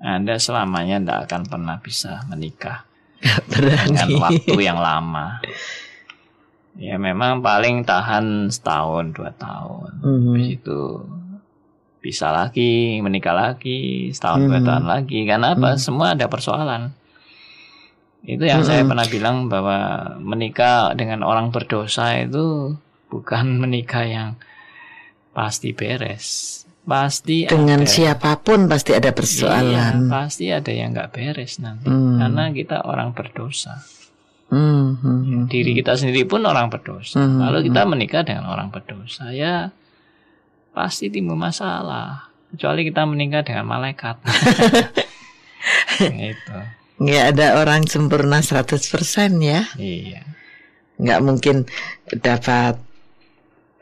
[SPEAKER 2] anda selamanya tidak akan pernah bisa menikah dengan waktu yang lama. Ya memang paling tahan setahun dua tahun.
[SPEAKER 1] Mhm.
[SPEAKER 2] Habis itu bisa lagi menikah lagi setahun dua
[SPEAKER 1] Mhm.
[SPEAKER 2] tahun lagi karena apa? Semua ada persoalan. Itu yang saya
[SPEAKER 1] Mhm.
[SPEAKER 2] pernah bilang bahwa menikah dengan orang berdosa itu bukan menikah yang pasti beres. Pasti
[SPEAKER 1] dengan
[SPEAKER 2] ada.
[SPEAKER 1] siapa pun pasti ada
[SPEAKER 2] Iya,
[SPEAKER 1] persoalan.
[SPEAKER 2] pasti ada yang nggak beres nanti.
[SPEAKER 1] Hmm.
[SPEAKER 2] Karena kita orang berdosa.
[SPEAKER 1] Hmm, hmm, hmm.
[SPEAKER 2] Diri kita sendiri pun orang berdosa.
[SPEAKER 1] Hmm,
[SPEAKER 2] Kalau kita menikah dengan orang berdosa, ya pasti timbul masalah. Kecuali kita menikah dengan malaikat. itu.
[SPEAKER 1] Nggak ada orang sempurna 100% ya.
[SPEAKER 2] Iya.
[SPEAKER 1] Nggak mungkin dapat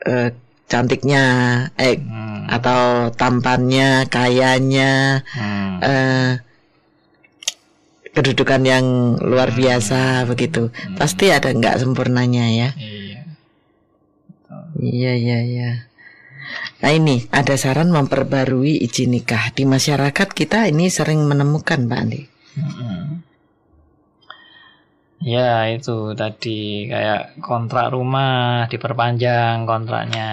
[SPEAKER 1] eh, cantiknya eh
[SPEAKER 2] Hmm.
[SPEAKER 1] atau tampannya, kayanya,
[SPEAKER 2] Hmm.
[SPEAKER 1] eh, kedudukan yang luar biasa begitu. Pasti ada nggak sempurnanya ya.
[SPEAKER 2] Iya.
[SPEAKER 1] Iya iya iya. Nah ini ada saran memperbarui izin nikah di masyarakat kita ini sering menemukan Pak Andi.
[SPEAKER 2] Mm-mm. Ya itu tadi kayak kontrak rumah diperpanjang kontraknya.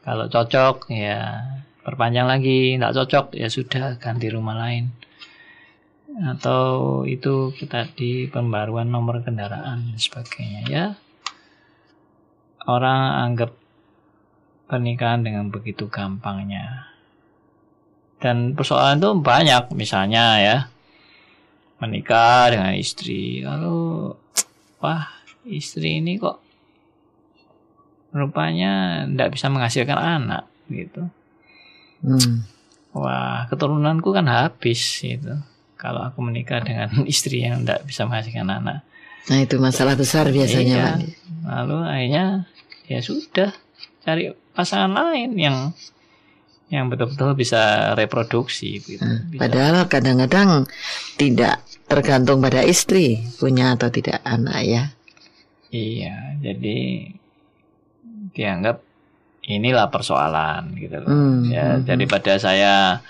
[SPEAKER 2] Kalau cocok ya perpanjang lagi, nggak cocok ya sudah ganti rumah lain. Atau itu kita di pembaruan nomor kendaraan dan sebagainya ya. Orang anggap pernikahan dengan begitu gampangnya. Dan persoalan itu banyak misalnya ya menikah dengan istri. Lalu wah istri ini kok rupanya tidak bisa menghasilkan anak gitu.
[SPEAKER 1] Hmm.
[SPEAKER 2] wah keturunanku kan habis gitu. Kalau aku menikah dengan istri yang tidak bisa menghasilkan anak.
[SPEAKER 1] Nah itu masalah besar biasanya
[SPEAKER 2] Iya.
[SPEAKER 1] Pak.
[SPEAKER 2] Lalu akhirnya ya sudah cari pasangan lain yang yang betul-betul bisa reproduksi gitu.
[SPEAKER 1] Nah,
[SPEAKER 2] Bisa-
[SPEAKER 1] Padahal kadang-kadang tidak tergantung pada istri punya atau tidak anak ya.
[SPEAKER 2] Iya, jadi dianggap inilah persoalan gitu loh.
[SPEAKER 1] Hmm,
[SPEAKER 2] ya,
[SPEAKER 1] hmm,
[SPEAKER 2] daripada saya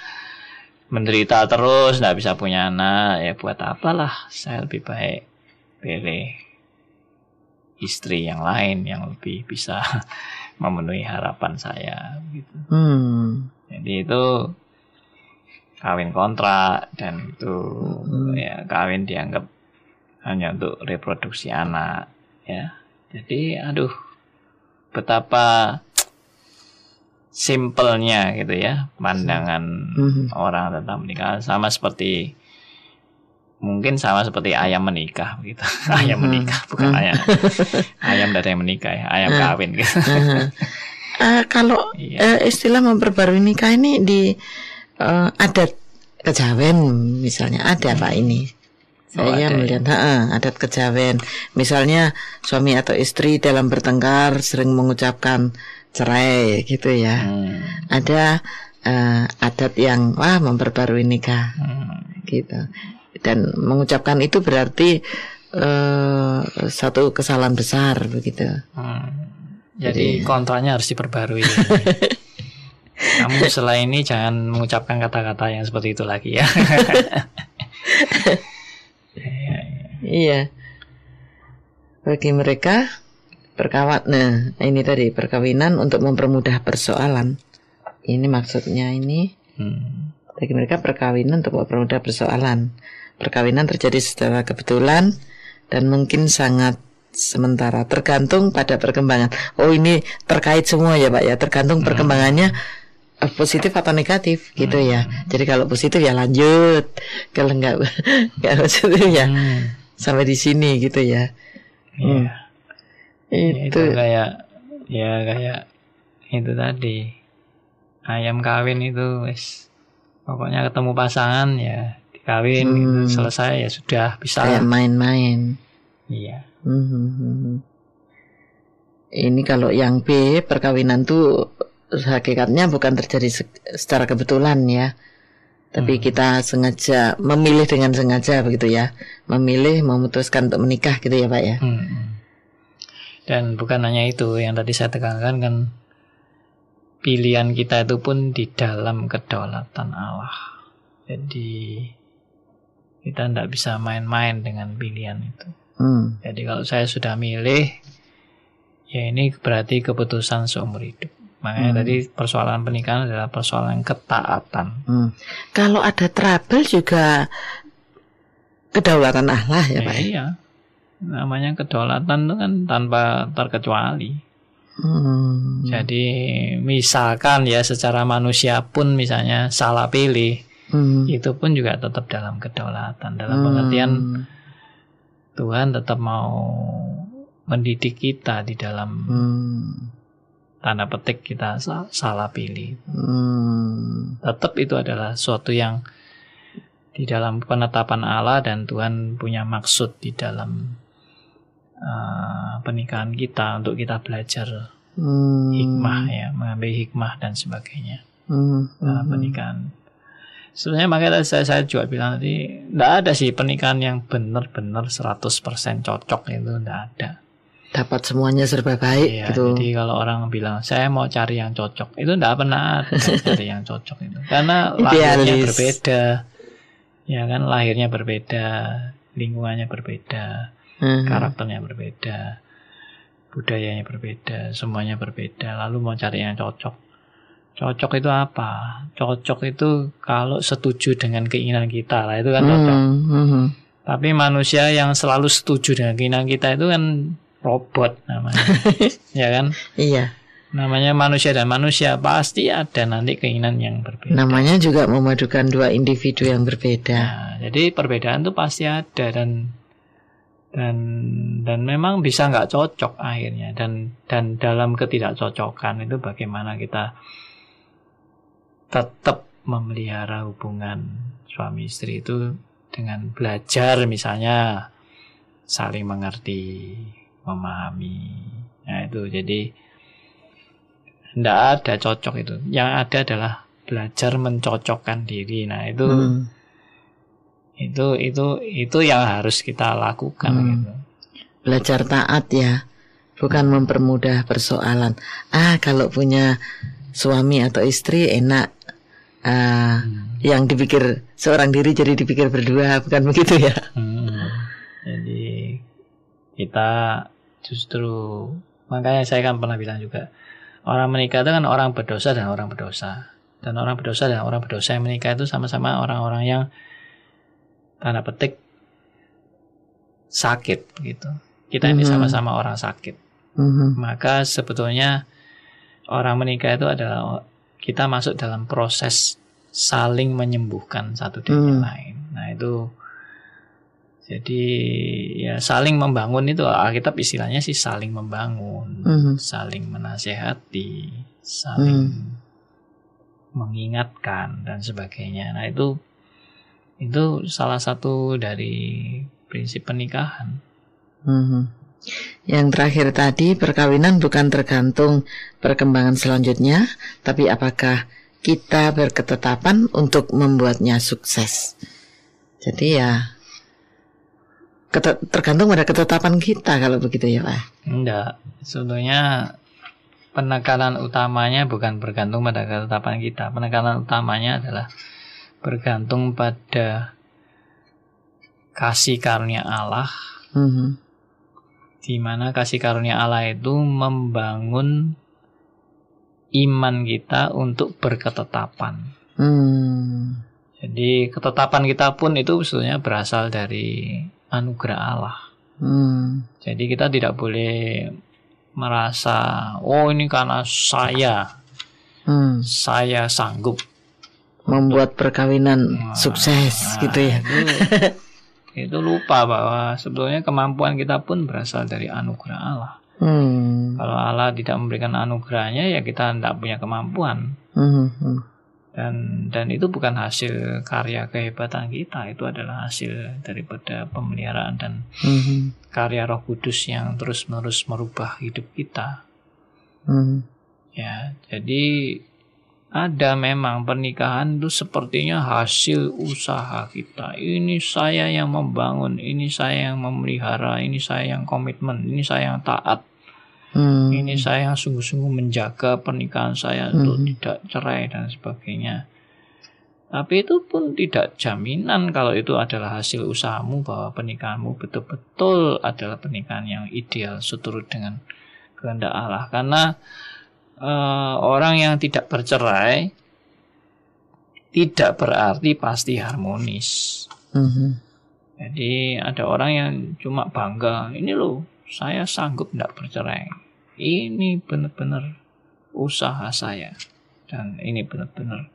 [SPEAKER 2] menderita terus nggak bisa punya anak, ya buat apalah? Saya lebih baik pilih istri yang lain yang lebih bisa memenuhi harapan saya gitu.
[SPEAKER 1] Hmm.
[SPEAKER 2] Jadi itu kawin kontrak dan itu
[SPEAKER 1] Hmm.
[SPEAKER 2] ya kawin dianggap hanya untuk reproduksi anak ya. Jadi aduh betapa simpelnya gitu ya pandangan
[SPEAKER 1] Mhm.
[SPEAKER 2] orang tentang pernikahan sama seperti mungkin sama seperti ayam menikah gitu. ayam
[SPEAKER 1] Mhm.
[SPEAKER 2] menikah bukan
[SPEAKER 1] Mhm.
[SPEAKER 2] ayam ayam dari yang menikah ya, ayam
[SPEAKER 1] Hmm.
[SPEAKER 2] kawin gitu.
[SPEAKER 1] Eh, kalau eh, istilah memperbarui nikah ini di eh, adat kejawen misalnya ada Pak ini.
[SPEAKER 2] Oh,
[SPEAKER 1] Saya
[SPEAKER 2] ada ya?
[SPEAKER 1] melihat ha, adat kejawen. Misalnya suami atau istri dalam bertengkar sering mengucapkan cerai gitu ya.
[SPEAKER 2] Hmm.
[SPEAKER 1] Ada eh, adat yang wah memperbarui nikah
[SPEAKER 2] Hmm.
[SPEAKER 1] gitu. Dan mengucapkan itu berarti eh, satu kesalahan besar begitu.
[SPEAKER 2] Hmm. Jadi kontraknya harus diperbarui. Kamu setelah ini jangan mengucapkan kata-kata yang seperti itu lagi ya.
[SPEAKER 1] Iya. Bagi mereka perkawat nah ini tadi perkawinan untuk mempermudah persoalan. Ini maksudnya ini
[SPEAKER 2] Hmm.
[SPEAKER 1] bagi mereka perkawinan untuk mempermudah persoalan. Perkawinan terjadi secara kebetulan dan mungkin sangat sementara tergantung pada perkembangan. Oh ini terkait semua ya Pak ya tergantung perkembangannya eh, positif atau negatif gitu ya. Jadi kalau positif ya lanjut, kalau enggak enggak positif ya
[SPEAKER 2] Hmm.
[SPEAKER 1] sampai di sini gitu ya.
[SPEAKER 2] Iya. Ya, itu
[SPEAKER 1] Itu
[SPEAKER 2] kayak ya kayak itu tadi ayam kawin itu wis pokoknya ketemu pasangan ya dikawin
[SPEAKER 1] Hmm.
[SPEAKER 2] gitu, selesai ya sudah bisa
[SPEAKER 1] kayak main-main.
[SPEAKER 2] iya
[SPEAKER 1] Mhm. Ini kalau yang B perkawinan tuh hakikatnya bukan terjadi se- secara kebetulan ya. Tapi
[SPEAKER 2] Hmm.
[SPEAKER 1] kita sengaja memilih dengan sengaja begitu ya. Memilih memutuskan untuk menikah gitu ya, Pak ya.
[SPEAKER 2] Hmm. dan bukan hanya itu yang tadi saya tekankan kan pilihan kita itu pun di dalam kedaulatan Allah jadi kita tidak bisa main-main dengan pilihan itu
[SPEAKER 1] Hmm.
[SPEAKER 2] Jadi kalau saya sudah milih, ya ini berarti keputusan seumur hidup. Makanya
[SPEAKER 1] Hmm.
[SPEAKER 2] tadi persoalan pernikahan adalah persoalan ketaatan.
[SPEAKER 1] Hmm. Kalau ada trouble juga kedaulatan Allah ya,
[SPEAKER 2] Ya,
[SPEAKER 1] Pak. ya?
[SPEAKER 2] iya. Namanya kedaulatan itu kan tanpa terkecuali.
[SPEAKER 1] Hmm.
[SPEAKER 2] Jadi misalkan ya secara manusia pun misalnya salah pilih,
[SPEAKER 1] Hmm.
[SPEAKER 2] itu pun juga tetap dalam kedaulatan. Dalam
[SPEAKER 1] Hmm.
[SPEAKER 2] pengertian Tuhan tetap mau mendidik kita di dalam
[SPEAKER 1] Hmm.
[SPEAKER 2] tanda petik kita sa- salah pilih.
[SPEAKER 1] Hmm.
[SPEAKER 2] Tetap itu adalah suatu yang di dalam penetapan Allah dan Tuhan punya maksud di dalam uh, pernikahan kita untuk kita belajar
[SPEAKER 1] Hmm.
[SPEAKER 2] hikmah ya, mengambil hikmah dan sebagainya
[SPEAKER 1] Hmm.
[SPEAKER 2] dalam
[SPEAKER 1] Hmm.
[SPEAKER 2] pernikahan. Sebenarnya makanya tadi saya, saya juga bilang tadi, tidak ada sih pernikahan yang benar-benar 100% cocok itu, tidak ada.
[SPEAKER 1] Dapat semuanya serba baik
[SPEAKER 2] Iya,
[SPEAKER 1] gitu.
[SPEAKER 2] Jadi kalau orang bilang saya mau cari yang cocok, itu tidak pernah ada cari yang cocok itu, karena lahirnya
[SPEAKER 1] Idealis.
[SPEAKER 2] berbeda, ya kan lahirnya berbeda, lingkungannya berbeda,
[SPEAKER 1] Hmm.
[SPEAKER 2] karakternya berbeda, budayanya berbeda, semuanya berbeda. Lalu mau cari yang cocok, cocok itu apa? Cocok itu kalau setuju dengan keinginan kita lah itu kan cocok.
[SPEAKER 1] Hmm, hmm.
[SPEAKER 2] Tapi manusia yang selalu setuju dengan keinginan kita itu kan robot namanya, ya kan?
[SPEAKER 1] Iya,
[SPEAKER 2] Namanya manusia dan manusia pasti ada nanti keinginan yang berbeda.
[SPEAKER 1] namanya juga memadukan dua individu yang berbeda.
[SPEAKER 2] Nah, jadi perbedaan itu pasti ada dan dan dan memang bisa nggak cocok akhirnya dan dan dalam ketidakcocokan itu bagaimana kita tetap memelihara hubungan suami istri itu dengan belajar misalnya saling mengerti, memahami. Nah, itu jadi tidak ada cocok itu. Yang ada adalah belajar mencocokkan diri. Nah, itu
[SPEAKER 1] Hmm.
[SPEAKER 2] itu itu itu yang harus kita lakukan
[SPEAKER 1] Hmm.
[SPEAKER 2] gitu.
[SPEAKER 1] Belajar taat ya, bukan mempermudah persoalan. Ah, kalau punya suami atau istri enak. Ah, yang dipikir seorang diri jadi dipikir berdua, bukan begitu ya?
[SPEAKER 2] Hmm. Jadi kita justru makanya saya kan pernah bilang juga orang menikah itu kan orang berdosa dan orang berdosa dan orang berdosa dan orang berdosa yang menikah itu sama-sama orang-orang yang tanda petik sakit gitu. Kita ini
[SPEAKER 1] Mhm.
[SPEAKER 2] sama-sama orang sakit.
[SPEAKER 1] Mhm.
[SPEAKER 2] Maka sebetulnya orang menikah itu adalah kita masuk dalam proses saling menyembuhkan satu dengan
[SPEAKER 1] Hmm.
[SPEAKER 2] lain. Nah itu jadi ya saling membangun itu Alkitab istilahnya sih saling membangun,
[SPEAKER 1] Mhm.
[SPEAKER 2] saling menasehati, saling
[SPEAKER 1] Hmm.
[SPEAKER 2] mengingatkan dan sebagainya. Nah itu Itu salah satu dari prinsip pernikahan.
[SPEAKER 1] Hmm. Yang terakhir tadi perkawinan bukan tergantung perkembangan selanjutnya, tapi apakah kita berketetapan untuk membuatnya sukses. Jadi ya tergantung pada ketetapan kita kalau begitu ya Pak.
[SPEAKER 2] Enggak, sebetulnya penekanan utamanya bukan bergantung pada ketetapan kita. Penekanan utamanya adalah bergantung pada kasih karunia Allah. Mm -hmm. Di mana kasih karunia Allah itu membangun iman kita untuk berketetapan. Hmm. Jadi ketetapan kita pun itu sebetulnya berasal dari anugerah Allah. Hmm. Jadi kita tidak boleh merasa oh ini karena saya hmm. saya sanggup
[SPEAKER 1] membuat perkawinan nah, sukses nah, gitu ya. Itu,
[SPEAKER 2] itu lupa bahwa sebetulnya kemampuan kita pun berasal dari anugerah Allah. Hmm. Kalau Allah tidak memberikan anugerahnya ya kita tidak punya kemampuan. Hmm. hmm. Dan dan itu bukan hasil karya kehebatan kita, itu adalah hasil daripada pemeliharaan dan hmm. karya Roh Kudus yang terus-menerus merubah hidup kita. Hmm. Ya, jadi ada memang pernikahan itu sepertinya hasil usaha kita. Ini saya yang membangun, ini saya yang memelihara, ini saya yang komitmen, ini saya yang taat. Hmm. Ini saya yang sungguh-sungguh menjaga pernikahan saya hmm. untuk tidak cerai dan sebagainya. Tapi itu pun tidak jaminan kalau itu adalah hasil usahamu bahwa pernikahanmu betul-betul adalah pernikahan yang ideal seturut dengan kehendak Allah. Karena uh, orang yang tidak bercerai tidak berarti pasti harmonis. Mm-hmm. Jadi ada orang yang cuma bangga, ini loh saya sanggup tidak bercerai ini benar-benar usaha saya dan ini benar-benar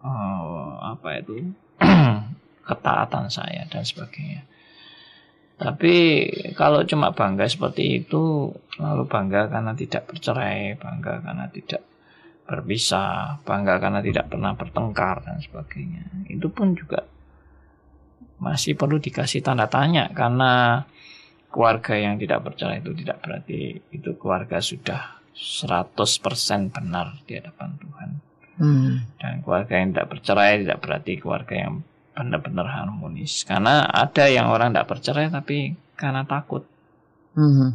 [SPEAKER 2] uh, apa itu ketaatan saya dan sebagainya. Tapi kalau cuma bangga seperti itu, lalu bangga karena tidak bercerai, bangga karena tidak berpisah, bangga karena tidak pernah bertengkar dan sebagainya. Itu pun juga masih perlu dikasih tanda tanya karena keluarga yang tidak percaya itu tidak berarti itu keluarga sudah 100% benar di hadapan Tuhan. Hmm. Dan keluarga yang tidak bercerai tidak berarti keluarga yang benar-benar harmonis. Karena ada yang orang tidak bercerai tapi karena takut. Hmm.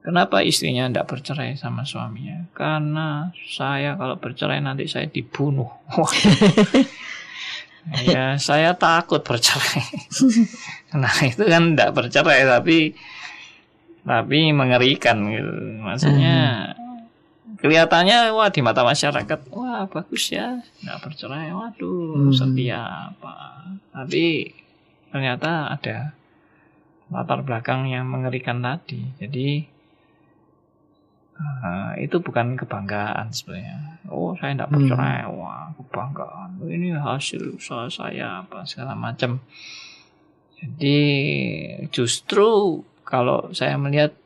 [SPEAKER 2] Kenapa istrinya tidak bercerai sama suaminya? Karena saya kalau bercerai nanti saya dibunuh. ya saya takut bercerai nah itu kan tidak bercerai tapi tapi mengerikan gitu maksudnya hmm. kelihatannya wah di mata masyarakat wah bagus ya nggak bercerai waduh hmm. setia apa tapi ternyata ada latar belakang yang mengerikan tadi jadi Uh, itu bukan kebanggaan sebenarnya. Oh, saya tidak bercerai. Hmm. Wah, kebanggaan. Ini hasil usaha saya apa segala macam. Jadi justru kalau saya melihat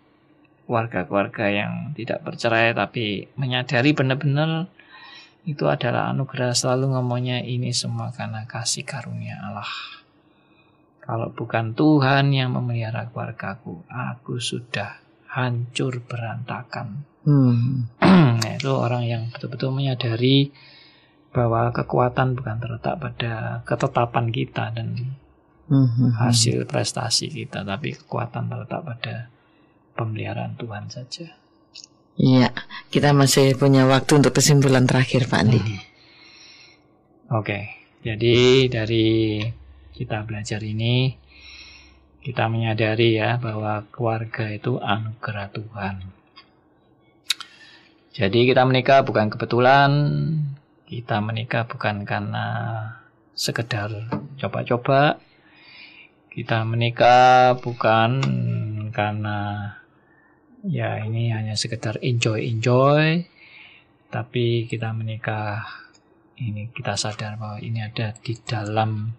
[SPEAKER 2] warga-warga yang tidak bercerai tapi menyadari benar-benar itu adalah anugerah selalu ngomongnya ini semua karena kasih karunia Allah. Kalau bukan Tuhan yang memelihara keluargaku, aku sudah hancur berantakan. Hmm. Nah, itu orang yang betul-betul menyadari bahwa kekuatan bukan terletak pada ketetapan kita dan hmm. hasil prestasi kita, tapi kekuatan terletak pada pemeliharaan Tuhan saja.
[SPEAKER 1] Iya, kita masih punya waktu untuk kesimpulan terakhir, Pak Andi. Hmm.
[SPEAKER 2] Oke, jadi dari kita belajar ini kita menyadari ya bahwa keluarga itu anugerah Tuhan. Jadi kita menikah bukan kebetulan, kita menikah bukan karena sekedar coba-coba. Kita menikah bukan karena ya ini hanya sekedar enjoy-enjoy, tapi kita menikah ini kita sadar bahwa ini ada di dalam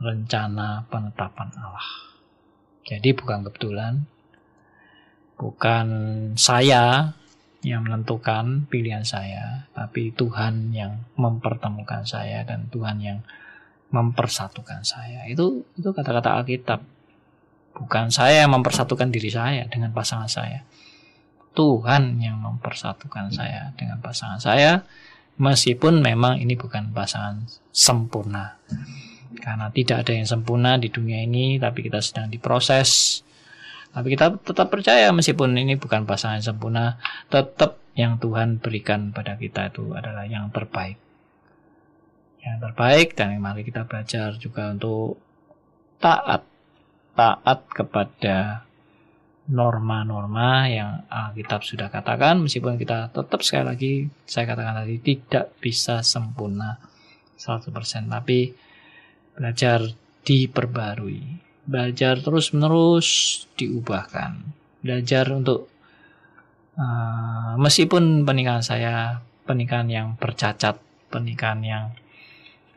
[SPEAKER 2] rencana penetapan Allah. Jadi bukan kebetulan, bukan saya yang menentukan pilihan saya, tapi Tuhan yang mempertemukan saya dan Tuhan yang mempersatukan saya. Itu itu kata-kata Alkitab. Bukan saya yang mempersatukan diri saya dengan pasangan saya. Tuhan yang mempersatukan saya dengan pasangan saya meskipun memang ini bukan pasangan sempurna. Karena tidak ada yang sempurna di dunia ini, tapi kita sedang diproses. Tapi kita tetap percaya meskipun ini bukan pasangan sempurna, tetap yang Tuhan berikan pada kita itu adalah yang terbaik. Yang terbaik dan mari kita belajar juga untuk taat. Taat kepada norma-norma yang Alkitab sudah katakan. Meskipun kita tetap sekali lagi saya katakan tadi tidak bisa sempurna 100% tapi belajar diperbarui. Belajar terus-menerus diubahkan. Belajar untuk uh, meskipun pernikahan saya pernikahan yang bercacat pernikahan yang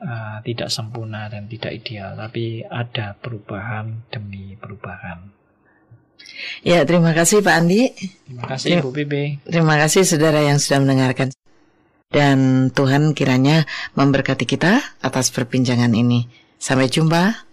[SPEAKER 2] uh, tidak sempurna dan tidak ideal tapi ada perubahan demi perubahan
[SPEAKER 1] Ya, terima kasih Pak Andi.
[SPEAKER 2] Terima kasih Bu Bibi.
[SPEAKER 1] Terima kasih saudara yang sudah mendengarkan. Dan Tuhan kiranya memberkati kita atas perbincangan ini. Sampai jumpa.